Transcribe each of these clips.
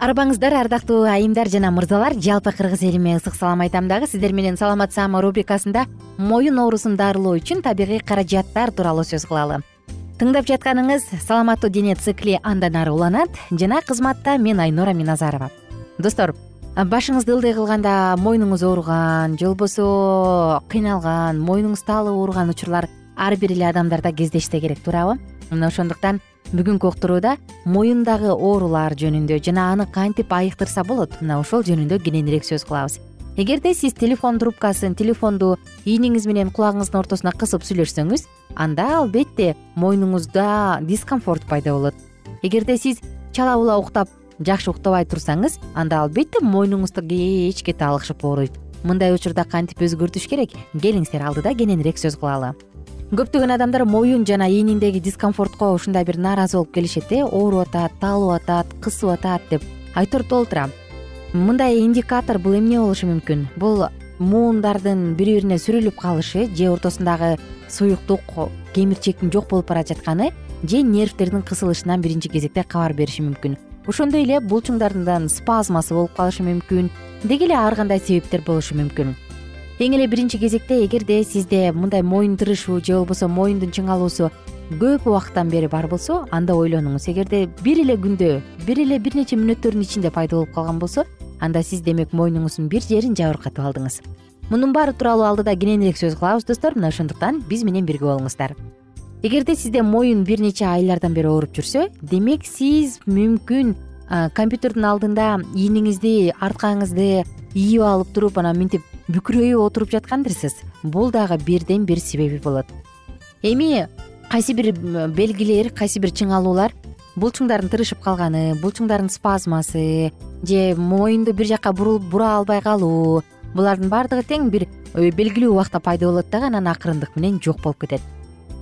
арбаңыздар ардактуу айымдар жана мырзалар жалпы кыргыз элиме ысык салам айтам дагы. Сиздер менен саламат саама рубрикасында моюн оорусун дарылоо үчүн табигый каражаттар тууралуу сөз кылалы тыңдап жатканыңыз саламаттуу дене цикли андан ары уланат жана кызматта мен айнура миназарова. Достор башыңызды ылдый кылганда мойнуңуз ооруган же болбосо кыйналган мойнуңуз таалып ооруган учурлар ар бир эле адамдарда кездешсе керек туурабы. Мына ошондуктан бүгүнкү уктурууда моюндагы оорулар жөнүндө жана аны кантип айыктырса болот мына ошол жөнүндө кененирээк сөз кылабыз. Эгерде сиз телефон трубкасын телефонду ийниңиз менен кулагыңыздын ортосуна кысып сүйлөшсөңүз анда албетте мойнуңузда дискомфорт пайда болот. Эгерде сиз чала була уктап жакшы уктабай турсаңыз анда албетте мойнуңузду кеч кете алышып ооруйт. Мындай учурда кантип өзгөртүш керек? Келиңиздер алдыда кененирээк сөз кылалы көптөгөн адамдар моюн жана ийниндеги дискомфортко ушундай бир нааразы болуп келишет э? Ооруп атат таалып атат кысып атат деп айтор толтура. Мындай индикатор бул эмне болушу мүмкүн? Бул муундардын бири бирине сүрүлүп калышы же ортосундагы суюктук кемирчектин жок болуп бара жатканы же нервтердин кысылышынан биринчи кезекте кабар бериши мүмкүн. Ошондой эле булчуңдардан спазмасы болуп калышы мүмкүн деги эле ар кандай себептер болушу мүмкүн эң эле биринчи кезекте эгерде сизде мындай моюн тырышуу же болбосо моюндун чыңалуусу көп убакыттан бери бар болсо анда ойлонуңуз. Эгерде бир эле күндө бир эле бир нече мүнөттөрдүн ичинде пайда болуп калган болсо анда сиз демек мойнуңуздун бир жерин жабыркатып алдыңыз. Мунун баары тууралуу алдыда кененирээк сөз кылабыз достор. Мына ошондуктан биз менен бирге болуңуздар. Эгерде сизде моюн бир нече айлардан бери ооруп жүрсө демек сиз мүмкүн компьютердин алдында ийниңизди арткаңызды ийип алып туруп анан мынтип бүкүрөйүп отуруп жаткандырсыз. Бул дагы бирден бир себеби болот. Эми кайсы бир белгилер кайсы бир чыңалуулар булчуңдардын тырышып калганы булчуңдардын спазмасы же моюнду бир жака бура албай калуу булардын баардыгы тең бир э, белгилүү убакта пайда болот дагы анан акырындык менен жок болуп кетет.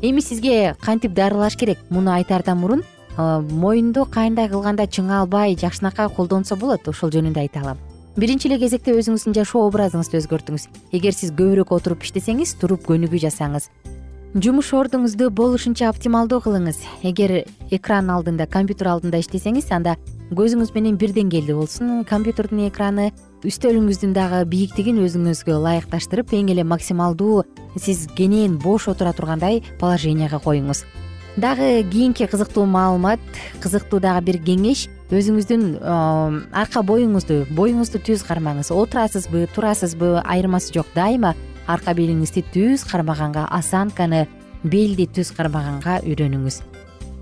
Эми сизге кантип дарылаш керек? Муну айтаардан мурун э, моюнду кандай кылганда чыңалбай жакшынакай колдонсо болот ошол жөнүндө айталы биринчи эле кезекте өзүңүздүн жашоо образыңызды өзгөртүңүз. Эгер сиз көбүрөөк отуруп иштесеңиз туруп көнүгүү жасаңыз. Жумуш ордуңузду болушунча оптималдуу кылыңыз. Эгер экран алдында компьютер алдында иштесеңиз анда көзүңүз менен бир деңгээлде болсун. Компьютердин экраны үстөлүңүздүн дагы бийиктигин өзүңүзгө ылайыкташтырып эң эле максималдуу сиз кенен бош отура тургандай положенияга коюңуз дагы кийинки кызыктуу маалымат кызыктуу дагы бир кеңеш. Өзүңүздүн арка боюңузду боюңузду түз кармаңыз. Отурасызбы турасызбы айырмасы жок дайыма. Арка белиңизди түз кармаганга осанканы белди түз кармаганга үйрөнүңүз.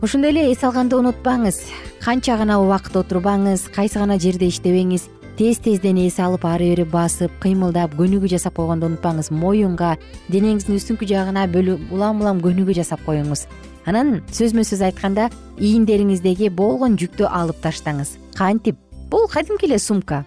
Ошондой эле эс алганды унутпаңыз. Канча гана убакыт отурбаңыз кайсы гана жерде иштебеңиз. Тез тезден эс алып ары бери басып кыймылдап көнүгүү жасап койгонду унутпаңыз. Моюнга денеңиздин үстүңкү жагына улам улам көнүгүү жасап коюңуз анан сөзмө сөз айтканда ийиндериңиздеги болгон жүктү алып таштаңыз. Кантип бул кадимки эле сумка.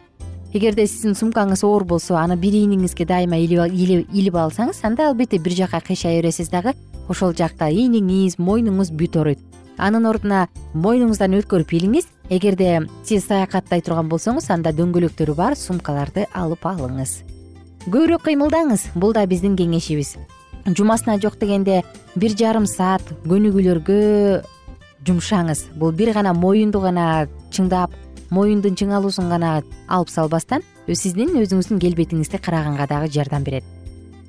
Эгерде сиздин сумкаңыз оор болсо аны бир ийниңизге дайыма илип алсаңыз анда албетте бир жакка кыйшай бересиз дагы. Ошол жакта ийниңиз мойнуңуз бүт ооруйт анын ордуна мойнуңуздан өткөрүп илиңиз. Эгерде сиз саякаттай турган болсоңуз анда дөңгөлөктөрү бар сумкаларды алып алыңыз. Көбүрөөк кыймылдаңыз. Бул да биздин кеңешибиз жумасына жок дегенде бир жарым саат көнүгүүлөргө жумшаңыз. Бул бир гана моюнду гана чыңдап моюндун чыңалуусун гана алып салбастан сиздин өзүңүздүн келбетиңизди караганга дагы жардам берет.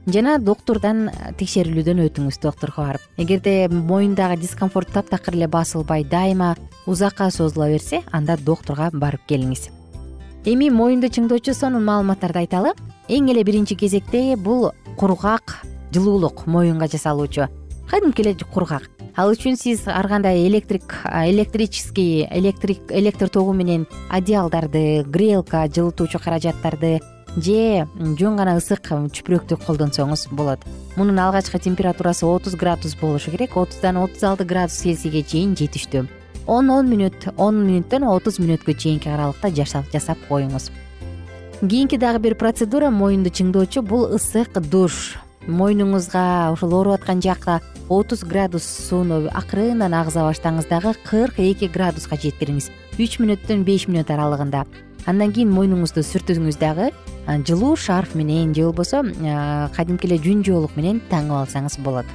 Жана доктурдан текшерилүүдөн өтүңүз доктурга барып эгерде моюндагы дискомфорт таптакыр эле басылбай дайыма узакка созула берсе анда доктурга барып келиңиз. Эми моюнду чыңдоочу сонун маалыматтарды айталы эң эле биринчи кезекте бул кургак жылуулук моюнга жасалуучу. Кадимки эле кургак? Ал үчүн сиз ар кандай электрик электрический электрик электр тогу менен одеялдарды грелка жылытуучу каражаттарды же жөн гана ысык чүпүрөктү колдонсоңуз болот. Мунун алгачкы температурасы отуз градус болушу керек. Отуздан отуз алты градус цельсийге чейин жетиштүү он он мүнөт он мүнөттөн отуз мүнөткө чейинки аралыкта жасап коюңуз. Кийинки дагы бир процедура. Моюнду чыңдоочу. Бул ысык душ мойнуңузга ошол ооруп аткан жакка отуз градус сууну акырындан агыза баштаңыз дагы кырк эки градуска жеткириңиз. Үч мүнөттөн беш мүнөт аралыгында. Андан кийин мойнуңузду сүртүңүз дагы жылуу шарф менен же болбосо кадимки эле жүн жоолук менен таңып алсаңыз болот.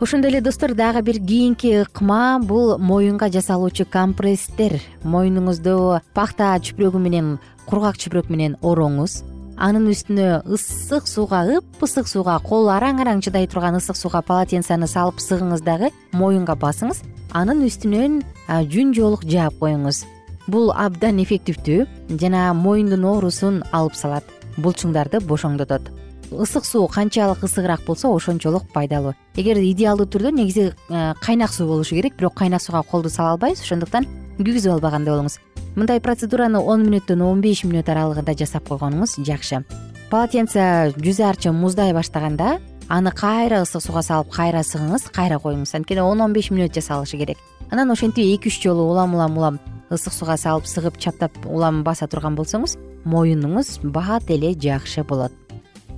Ошондой эле достор дагы бир кийинки ыкма бул моюнга жасалуучу компресстер мойнуңузду пахта чүпүрөгү менен кургак чүпүрөк менен ороңуз анын үстүнө ысык сууга ып ысык сууга кол араң араң чыдай турган ысык сууга полотенцени салып сыгыңыз дагы моюнга басыңыз. Анын үстүнөн жүн жоолук жаап коюңуз. Бул абдан эффективдүү жана моюндун оорусун алып салат. Булчуңдарды бошоңдотот. Ысык суу канчалык ысыгыраак болсо ошончолук пайдалуу. Эгер идеалдуу түрдө негизи э, кайнак суу болушу керек бирок кайнак сууга колду сала албайбыз. Ошондуктан күйгүзүп албагандай болуңуз. Мындай процедураны он мүнөттөн он беш мүнөт аралыгында жасап койгонуңуз жакшы. Полотенце жүз арчы муздай баштаганда аны кайра ысык сууга салып кайра сыгыңыз кайра коюңуз. Анткени он он беш мүнөт жасалышы керек. Анан ошентип эки үч жолу улам улам улам ысык сууга салып сыгып чаптап улам баса турган болсоңуз моюнуңуз бат эле жакшы болот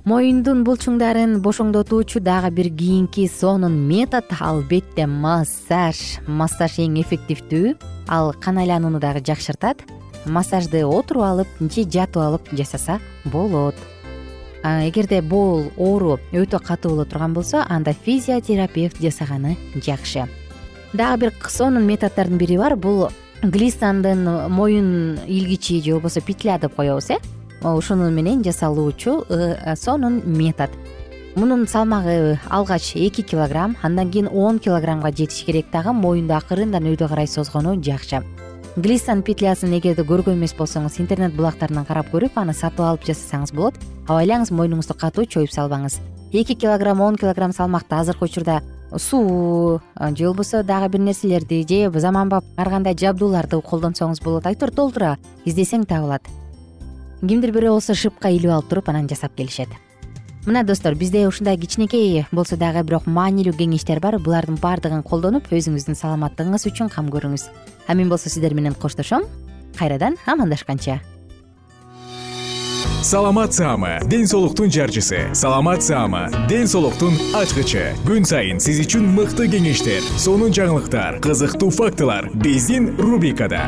моюндун булчуңдарын бошоңдотуучу дагы бир кийинки сонун метод албетте массаж. Массаж эң эффективдүү. Ал кан айланууну дагы жакшыртат. Массажды отуруп алып же жатып алып жасаса болот. Эгерде бул оору өтө катуу боло турган болсо анда физиотерапевт жасаганы жакшы. Дагы бир сонун методдордун бири бар. Бул глиссандын моюн илгичи же болбосо петля деп коебуз э ошону менен жасалуучу э, сонун метод. Мунун салмагы алгач эки килограмм андан кийин он килограммга жетиш керек. Дагы моюнду акырындан өйдө карай созгону жакшы. Глиссан петлясын эгерде көргөн эмес болсоңуз интернет булактарынан карап көрүп аны сатып алып жасасаңыз болот. Абайлаңыз мойнуңузду катуу чоюп салбаңыз. Эки килограмм он килограмм салмакты азыркы учурда суу же болбосо дагы бир нерселерди же заманбап ар кандай жабдууларды колдонсоңуз болот. Айтор толтура издесең табылат кимдир бирөө болсо шыпка илип алып туруп анан жасап келишет. Мына достор бизде ушундай кичинекей болсо дагы бирок маанилүү кеңештер бар. Булардын баардыгын колдонуп өзүңүздүн саламаттыгыңыз үчүн кам көрүңүз. А мен болсо сиздер менен коштошом. Кайрадан амандашканча. Саламат саама ден соолуктун жарчысы. Саламат саама ден соолуктун ачкычы. Күн сайын сиз үчүн мыкты кеңештер сонун жаңылыктар кызыктуу фактылар. Биздин рубрикада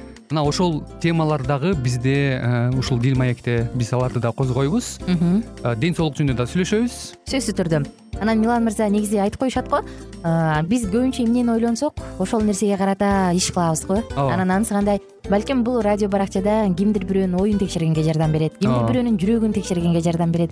мына ошол темалар дагы бизде ушул дил маекте биз аларды да козгойбуз. Ден соолук жөнүндө да сүйлөшөбүз. Сөзсүз түрдө. Анан милан мырза негизи айтып коюшат го? Биз көбүнчө эмнени ойлонсок? Ошол нерсеге карата иш кылабыз го. Ооба. Анан анысы кандай? Балким бул радио баракчада кимдир бирөөнүн оюн текшергенге жардам берет кимдир бирөөнүн жүрөгүн текшергенге жардам берет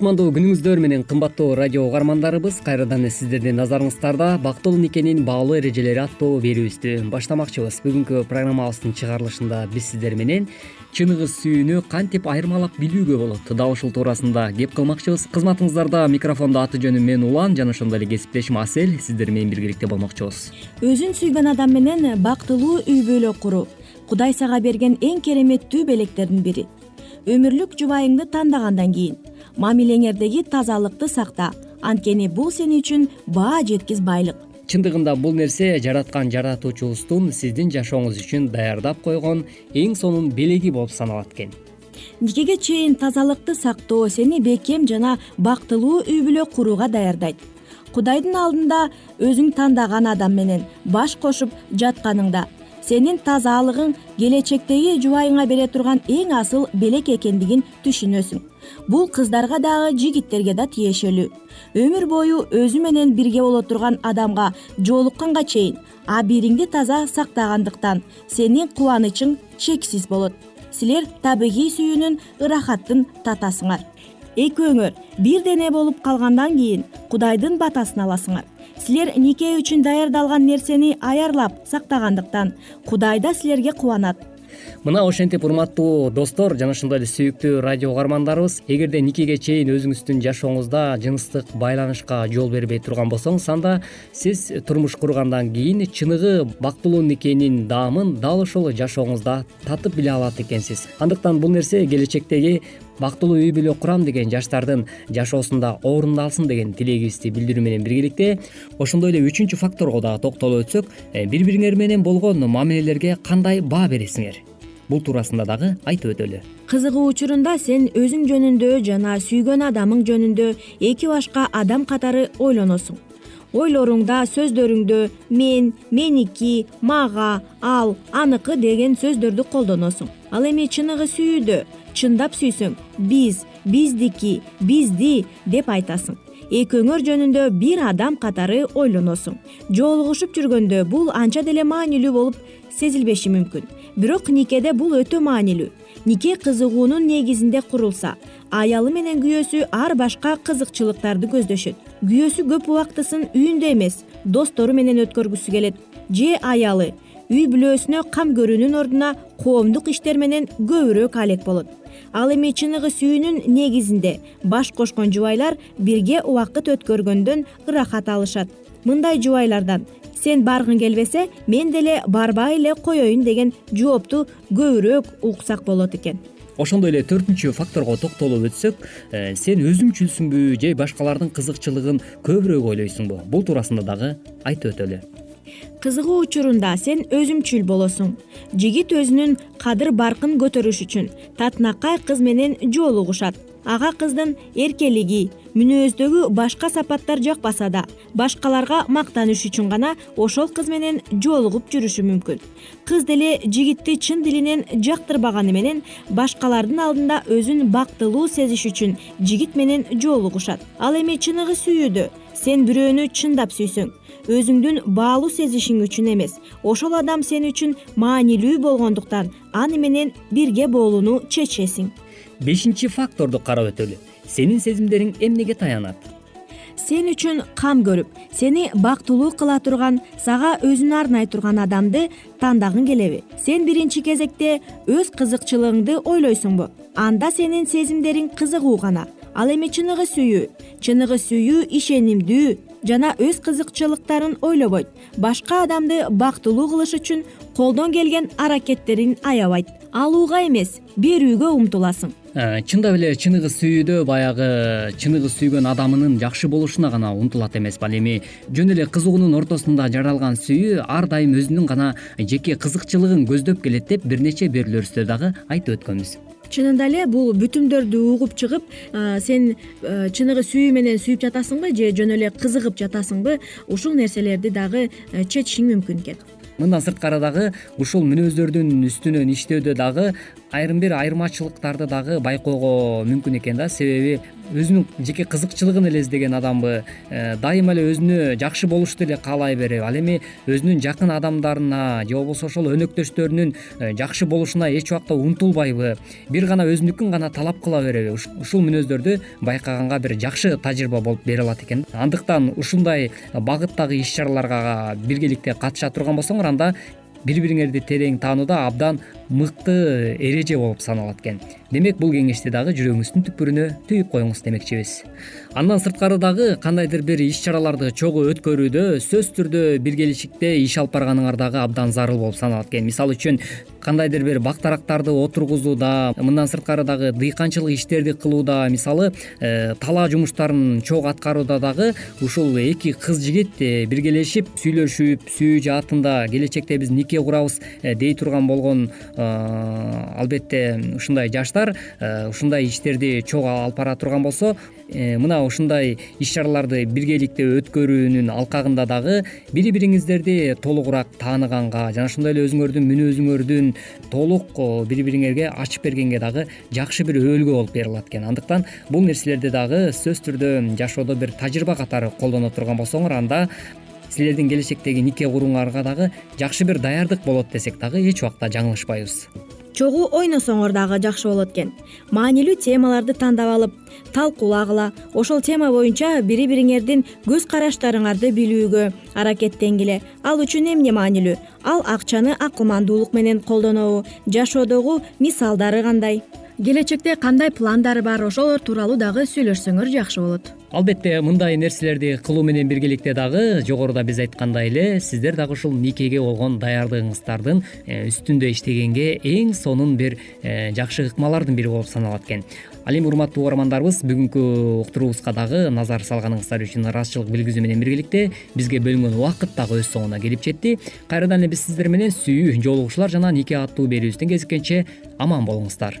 кутмандуу күнүңүздөр менен кымбаттуу радио угармандарыбыз кайрадан сиздердин назарыңыздарда бактылуу никенин баалуу эрежелери аттуу берүүбүздү баштамакчыбыз. Бүгүнкү программабыздын чыгарылышында биз сиздер менен чыныгы сүйүүнү кантип айырмалап билүүгө болот дал ушул туурасында кеп кылмакчыбыз кызматыңыздарда микрофондо аты жөнүм мен улан жана ошондой эле кесиптешим асель. Сиздер менен биргеликте болмокчубуз. Өзүн сүйгөн адам менен бактылуу үй бүлө куруу. Кудай сага берген эң кереметтүү белектердин бири. Өмүрлүк жубайыңды тандагандан кийин мамилеңердеги тазалыкты сакта. Анткени бул сен үчүн баа жеткис байлык. Чындыгында бул нерсе жараткан жаратуучубуздун сиздин жашооңуз үчүн даярдап койгон эң сонун белеги болуп саналат экен. Никеге чейин тазалыкты сактоо сени бекем жана бактылуу үй бүлө курууга даярдайт? Кудайдын алдында өзүң тандаган адам менен баш кошуп жатканыңда сенин тазалыгың келечектеги жубайыңа бере турган эң асыл белек экендигин түшүнөсүң бул кыздарга дагы жигиттерге да тиешелүү. Өмүр бою өзү менен бирге боло турган адамга жолукканга чейин абийириңди таза сактагандыктан сенин кубанычың чексиз болот. Силер табигый сүйүүнүн ырахатын татасыңар. Экөөңөр бир дене болуп калгандан кийин кудайдын батасын аласыңар. Силер нике үчүн даярдалган нерсени аярлап сактагандыктан кудай да силерге кубанат мына ошентип урматтуу достор жана ошондой эле сүйүктүү радио угармандарыбыз эгерде никеге чейин өзүңүздүн жашооңузда жыныстык байланышка жол бербей турган болсоңуз анда сиз турмуш кургандан кийин чыныгы бактылуу никенин даамын дал ошол жашооңузда татып биле алат экенсиз. Андыктан бул нерсе келечектеги бактылуу үй бүлө курам деген жаштардын жашоосунда орун алсын деген тилегибизди билдирүү менен биргеликте ошондой эле үчүнчү факторго дагы токтолуп өтсөк э, бири бириңер менен болгон мамилелерге кандай баа бересиңер бул туурасында дагы айтып өтөлү. Кызыгуу учурунда сен өзүң жөнүндө жана сүйгөн адамың жөнүндө эки башка адам катары ойлоносуң. Ойлоруңда сөздөрүңдө мен меники мага ал аныкы деген сөздөрдү колдоносуң. Ал эми чыныгы сүйүүдө чындап сүйсөң биз биздики бизди деп айтасың экөөңөр жөнүндө бир адам катары ойлоносуң жолугушуп жүргөндө бул анча деле маанилүү болуп сезилбеши мүмкүн. Бирок никеде бул өтө маанилүү. Нике кызыгуунун негизинде курулса аялы менен күйөөсү ар башка кызыкчылыктарды көздөшөт. Күйөөсү көп убактысын үйүндө эмес достору менен өткөргүсү келет. Же аялы үй бүлөсүнө кам көрүүнүн ордуна коомдук иштер менен көбүрөөк алек болот ал эми чыныгы сүйүүнүн негизинде баш кошкон жубайлар бирге убакыт өткөргөндөн ырахат алышат. Мындай жубайлардан сен баргың келбесе мен деле барбай эле коеюн деген жоопту көбүрөөк уксак болот экен. Ошондой эле төртүнчү факторго токтолуп өтсөк э, сен өзүмчүлсүңбү же башкалардын кызыкчылыгын көбүрөөк ойлойсуңбу. Бул туурасында дагы айтып өтөлү кызыгуу учурунда сен өзүмчүл болосуң. Жигит өзүнүн кадыр баркын көтөрүш үчүн татынакай кыз менен жолугушат ага кыздын эркелиги мүнөздөгү башка сапаттар жакпаса да башкаларга мактаныш үчүн гана ошол кыз менен жолугуп жүрүшү мүмкүн. Кыз деле жигитти чын дилинен жактырбаганы менен башкалардын алдында өзүн бактылуу сезиш үчүн жигит менен жолугушат. Ал эми чыныгы сүйүүдө сен бирөөнү чындап сүйсөң. Өзүңдүн баалуу сезишиң үчүн эмес. Ошол адам сен үчүн маанилүү болгондуктан аны менен бирге болууну чечесиң бешинчи факторду карап өтөлү. Сенин сезимдериң эмнеге таянат? Сен үчүн кам көрүп сени бактылуу кыла турган сага өзүн арнай турган адамды тандагың келеби. Сен биринчи кезекте өз кызыкчылыгыңды ойлойсуңбу. Анда сенин сезимдериң кызыгуу гана. Ал эми чыныгы сүйүү чыныгы сүйүү ишенимдүү жана өз кызыкчылыктарын ойлобойт. Башка адамды бактылуу кылыш үчүн колдон келген аракеттерин аябайт. Алууга эмес берүүгө умтуласың чындап эле чыныгы сүйүүдө баягы чыныгы сүйгөн адамынын жакшы болушуна гана умтулат эмеспи ал эми. Жөн эле кызыгуунун ортосунда жаралган сүйүү ар дайым өзүнүн гана жеке кызыкчылыгын көздөп келет деп бир нече берүүлөрүбүздө дагы айтып өткөнбүз. Чынында эле бул бүтүмдөрдү угуп чыгып э, сен э, чыныгы сүйүү менен сүйүп жатасыңбы же жөн эле кызыгып жатасыңбы? Ушул нерселерди дагы чечишиң мүмкүн экен мындан сырткары дагы ушул мүнөздөрдүн үстүнөн иштөөдө дагы айрым бир айырмачылыктарды дагы байкоого мүмкүн экен да. Себеби өзүнүн жеке кызыкчылыгын эле издеген адамбы. Э, дайыма эле өзүнө жакшы болушту эле каалай береби ал эми өзүнүн жакын адамдарына же болбосо ошол өнөктөштөрүнүн э, жакшы болушуна эч убакта умтулбайбы? Бир гана өзүнүкүн гана талап кыла береби. Ушул мүнөздөрдү байкаганга бир жакшы тажрыйба болуп бере алат экен. Андыктан ушундай багыттагы иш чараларга биргеликте катыша турган болсоңор анда бири бириңерди терең таанууда абдан мыкты эреже болуп саналат экен. Демек бул кеңешти дагы жүрөгүңүздүн түпкүрүнө түйүп коюңуз демекчибиз. Андан сырткары дагы кандайдыр бир иш чараларды чогуу өткөрүүдө сөзсүз түрдө биргелешикте иш алып барганыңар дагы абдан зарыл болуп саналат экен. Мисалы үчүн кандайдыр бир бак дарактарды отургузууда мындан сырткары дагы дыйканчылык иштерди кылууда мисалы э, талаа жумуштарын чогуу аткарууда дагы ушул эки кыз жигит э, биргелешип сүйлөшүп сүйүү жаатында келечекте биз нике курабыз э, дей турган болгон албетте ушундай жаштар ушундай иштерди чогуу алып бара турган болсо мына ушундай иш чараларды биргеликте өткөрүүнүн алкагында дагы бири бириңиздерди толугураак тааныганга жана ошондой эле өзүңөрдүн мүнөзүңөрдүн толук бири бириңерге ачып бергенге дагы жакшы бир өбөлгө болуп бере алат экен. Андыктан бул нерселерди дагы сөзсүз түрдө жашоодо бир тажрыйба катары колдоно турган болсоңор анда силердин келечектеги нике курууңарга дагы жакшы бир даярдык болот десек дагы эч убакта жаңылышпайбыз чогуу ойносоңор дагы жакшы болот экен. Маанилүү темаларды тандап алып талкуулагыла ошол тема боюнча бири бириңердин көз караштарыңарды билүүгө аракеттенгиле ал үчүн эмне маанилүү? Ал акчаны акылмандуулук менен колдонобу жашоодогу мисалдары кандай? Келечекте кандай пландары бар? Ошолор тууралуу дагы сүйлөшсөңөр жакшы болот албетте мындай нерселерди кылуу менен биргеликте дагы жогоруда биз айткандай эле сиздер дагы ушул никеге болгон даярдыгыңыздардын э, үстүндө иштегенге эң сонун бир э, жакшы ыкмалардын бири болуп саналат экен. Ал эми урматтуу угармандарыбыз бүгүнкү уктуруубузга дагы назар салганыңыздар үчүн ыраазычылык билгизүү менен биргеликте бизге бөлүнгөн убакыт дагы өз соңуна келип жетти. Кайрадан эле биз сиздер менен сүйүү жолугушуулар жана нике аттуу берүүбүздөн кезиккенче аман болуңуздар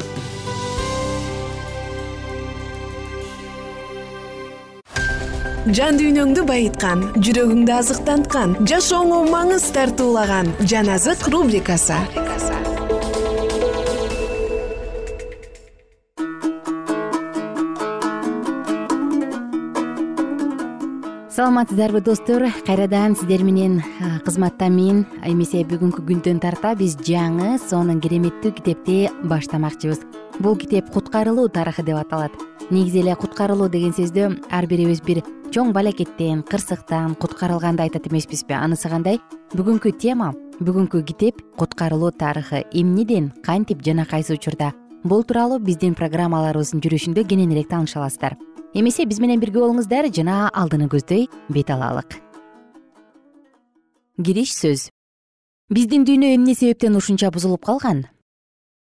жан дүйнөңдү байыткан жүрөгүңдү азыктанткан жашооңо маңыз тартуулаган жан азык рубрикасы. Саламатсыздарбы достор. Кайрадан сиздер менен кызматта мен эмесе бүгүнкү күндөн тарта биз жаңы сонун кереметтүү китепти баштамакчыбыз. Бул китеп куткарылуу тарыхы деп аталат. Негизи эле куткарылуу деген сөздү ар бирибиз бир чоң балакеттен кырсыктан куткарылганды айтат эмеспизби. Анысы кандай? Бүгүнкү тема бүгүнкү китеп куткарылуу тарыхы. Эмнеден кантип жана кайсы учурда? Бул тууралуу биздин программаларыбыздын жүрүшүндө кененирээк тааныша аласыздар эмесе биз менен бирге болуңуздар жана алдыны көздөй бет алалык. Кириш сөз. Биздин дүйнө эмне себептен ушунча бузулуп калган?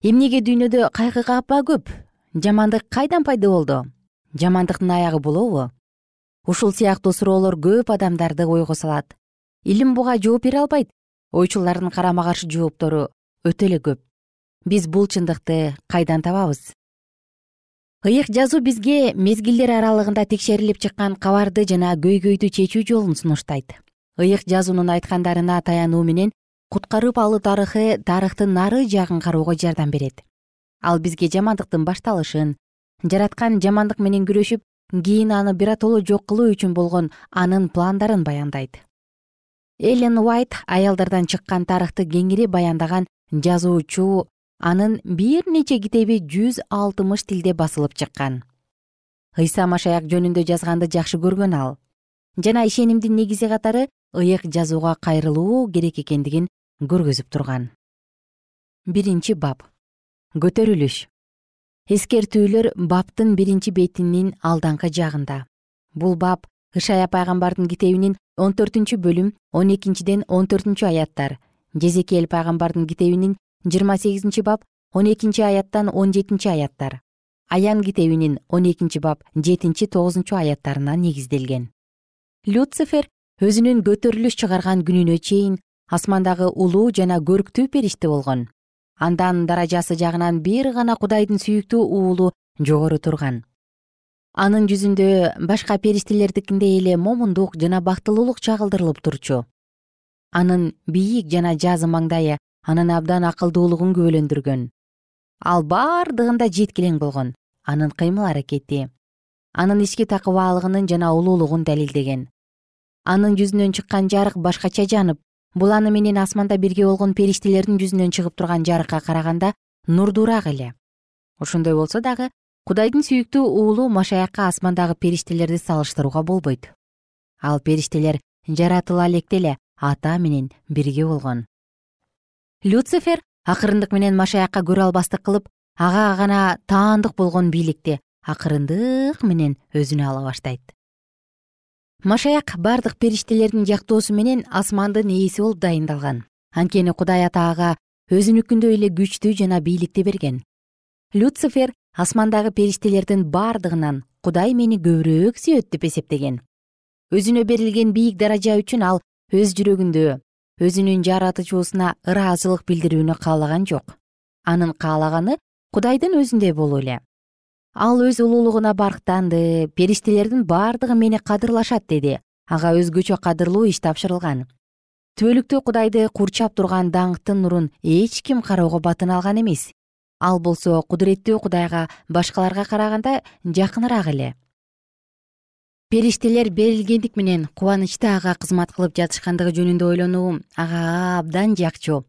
Эмнеге дүйнөдө кайгы капа көп? Жамандык кайдан пайда болду? Жамандыктын аягы болобу ушул сыяктуу суроолор көп адамдарды ойго салат. Илим буга жооп бере албайт. Ойчулардын карама каршы жооптору өтө эле көп. Биз бул чындыкты кайдан табабыз? Ыйык жазуу бизге мезгилдер аралыгында текшерилип чыккан кабарды жана көйгөйдү чечүү жолун сунуштайт. Ыйык жазуунун айткандарына таянуу менен куткарып алуу тарыхы тарыхтын нары жагын кароого жардам берет. Ал бизге жамандыктын башталышын жараткан жамандык менен күрөшүп кийин аны биротоло жок кылуу үчүн болгон анын пландарын баяндайт. Элен уайт аялдардан чыккан тарыхты кеңири баяндаган жазуучу анын бир нече китеби жүз алтымыш тилде басылып чыккан. Ыйса машаяк жөнүндө жазганды жакшы көргөн ал. Жана ишенимдин негизи катары ыйык жазууга кайрылуу керек экендигин көргөзүп турган биринчи бап. Көтөрүлүш эскертүүлөр баптын биринчи бетинин алдыңкы жагында. Бул бап ышая пайгамбардын китебинин он төртүнчү бөлүм он экинчиден он төртүнчү аяттар. Жезекел пайгамбардын китебинин жыйырма сегизинчи бап он экинчи аяттан он жетинчи аяттар. Аян китебинин он экинчи бап жетинчи тогузунчу аяттарына негизделген. Люцифер өзүнүн көтөрүлүш чыгарган күнүнө чейин асмандагы улуу жана көрктүү периште болгон андан даражасы жагынан бир гана кудайдын сүйүктүү уулу жогору турган. Анын жүзүндө башка периштелердикиндей эле момундук жана бактылуулук чагылдырылып турчу. Анын бийик жана жазы маңдайы анын абдан акылдуулугун күбөлөндүргөн. Ал бардыгында жеткилең болгон анын кыймыл аракети анын ички такыбаалыгынын жана улуулугун далилдеген. Анын жүзүнөн чыккан жарык башкача жанып бул аны менен асманда бирге болгон периштелердин жүзүнөн чыгып турган жарыкка караганда нурдуураак эле. Ошондой болсо дагы кудайдын сүйүктүү уулу машаякка асмандагы периштелерди салыштырууга болбойт. Ал периштелер жаратыла электе эле ата менен бирге болгон. Люцифер акырындык менен машаякка көрө албастык кылып ага гана таандык болгон бийликти акырындык менен өзүнө ала баштайт машаяк бардык периштелердин жактоосу менен асмандын ээси болуп дайындалган. Анткени кудай ата ага өзүнүкүндөй эле күчтү жана бийликти берген. Люцифер асмандагы периштелердин бардыгынан кудай мени көбүрөөк сүйөт деп эсептеген. Өзүнө берилген бийик даража үчүн ал өз жүрөгүндө өзүнүн жаратуучусуна ыраазычылык билдирүүнү каалаган жок. Анын каалаганы кудайдын өзүндөй болуу эле ал өз улуулугуна барктанды периштелердин бардыгы мени кадырлашат деди. Ага өзгөчө кадырлуу иш тапшырылган. Түбөлүктө кудайды курчап турган даңктын нурун эч ким кароого батына алган эмес. Ал болсо кудуреттүү кудайга башкаларга караганда жакыныраак эле. Периштелер берилгендик менен кубанычта ага кызмат кылып жатышкандыгы жөнүндө ойлонуу ага абдан жакчу.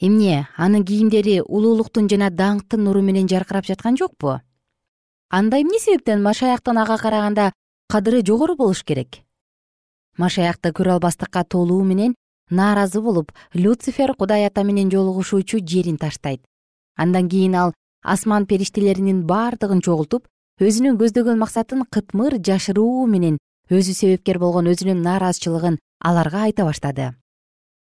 Эмне анын кийимдери улуулуктун жана даңктын нуру менен жаркырап жаткан жокпу анда эмне себептен машаяктын ага караганда кадыры жогору болуш керек? Машаякты көрө албастыкка толуу менен нааразы болуп люцифер кудай ата менен жолугушуучу жерин таштайт. Андан кийин ал асман периштелеринин бардыгын чогултуп өзүнүн көздөгөн максатын кытмыр жашыруу менен өзү себепкер болгон өзүнүн нааразычылыгын аларга айта баштады.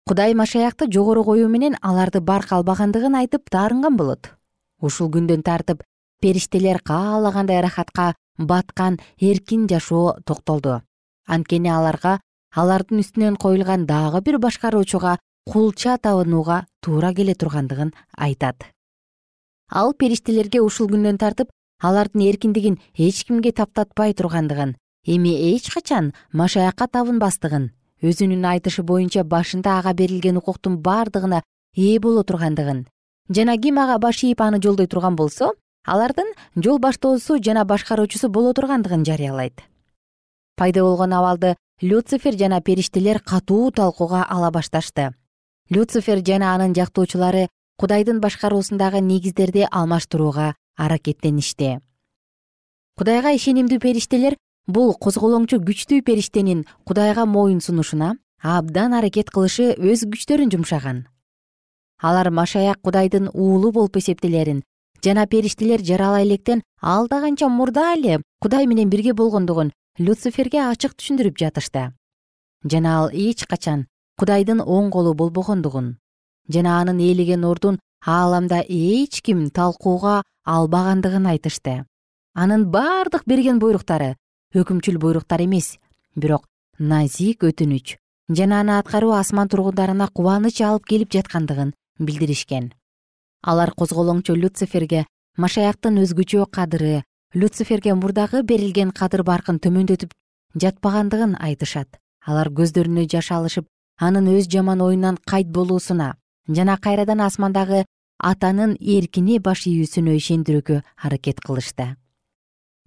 Кудай машаякты жогору коюу менен аларды барк албагандыгын айтып таарынган болот. Ушул күндөн тартып периштелер каалагандай ырахатка баткан эркин жашоо токтолду. Анткени аларга алардын үстүнөн коюлган дагы бир башкаруучуга кулча табынууга туура келе тургандыгын айтат. Ал периштелерге ушул күндөн тартып алардын эркиндигин эч кимге таптатпай тургандыгын эми эч качан машаякка табынбастыгын өзүнүн айтышы боюнча башында ага берилген укуктун бардыгына ээ боло тургандыгын жана ким ага баш ийип аны жолдой турган болсо алардын жол баштоосу жана башкаруучусу боло тургандыгын жарыялайт. Пайда болгон абалды люцифер жана периштелер катуу талкууга ала башташты. Люцифер жана анын жактоочулары кудайдын башкаруусундагы негиздерди алмаштырууга аракеттеништи. Кудайга ишенимдүү периштелер бул козголоңчу күчтүү периштенин кудайга моюн сунушуна абдан аракет кылышы өз күчтөрүн жумшаган. Алар машаяк кудайдын уулу болуп эсептелерин жана периштелер жаралай электен алда канча мурда эле кудай менен бирге болгондугун люциферге ачык түшүндүрүп жатышты. Жана ал эч качан кудайдын оң колу болбогондугун жана анын ээлеген ордун ааламда эч ким талкууга албагандыгын айтышты. Анын бардык берген буйруктары өкүмчүл буйруктар эмес бирок назик өтүнүч жана аны аткаруу асман тургундарына кубаныч алып келип жаткандыгын билдиришкен алар козголоңчу люциферге машаяктын өзгөчө кадыры люциферге мурдагы берилген кадыр баркын төмөндөтүп жатпагандыгын айтышат. Алар көздөрүнө жаш алышып анын өз жаман оюнан кайт болуусуна жана кайрадан асмандагы атанын эркине баш ийүүсүнө ишендирүүгө аракет кылышты.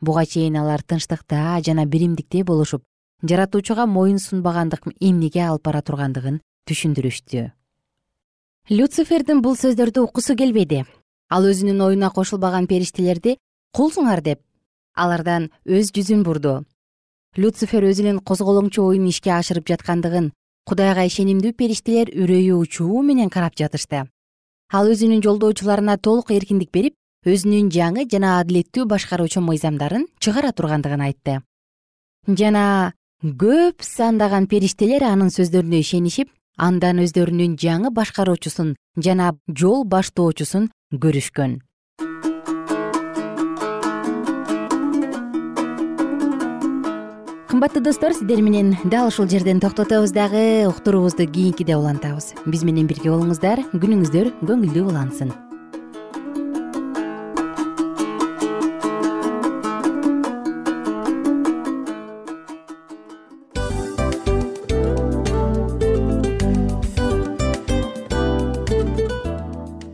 Буга чейин алар тынчтыкта жана биримдикте болушуп жаратуучуга моюн сунбагандык эмнеге алып бара тургандыгын түшүндүрүштү люцифердин бул сөздөрдү уккусу келбеди ал өзүнүн оюна кошулбаган периштелерди кулсуңар деп алардан өз жүзүн бурду. Люцифер өзүнүн козголоңчу оюн ишке ашырып жаткандыгын кудайга ишенимдүү периштелер үрөйү учуу менен карап жатышты. Ал өзүнүн жолдоочуларына толук эркиндик берип өзүнүн жаңы жана адилеттүү башкаруучу мыйзамдарын чыгара тургандыгын айтты. Жана көп сандаган периштелер анын сөздөрүнө ишенишип андан өздөрүнүн жаңы башкаруучусун жана жол баштоочусун көрүшкөн. Кымбаттуу достор сиздер менен дал ушул жерден токтотобуз дагы уктуруубузду кийинкиде улантабыз. Биз менен бирге болуңуздар күнүңүздөр көңүлдүү улансын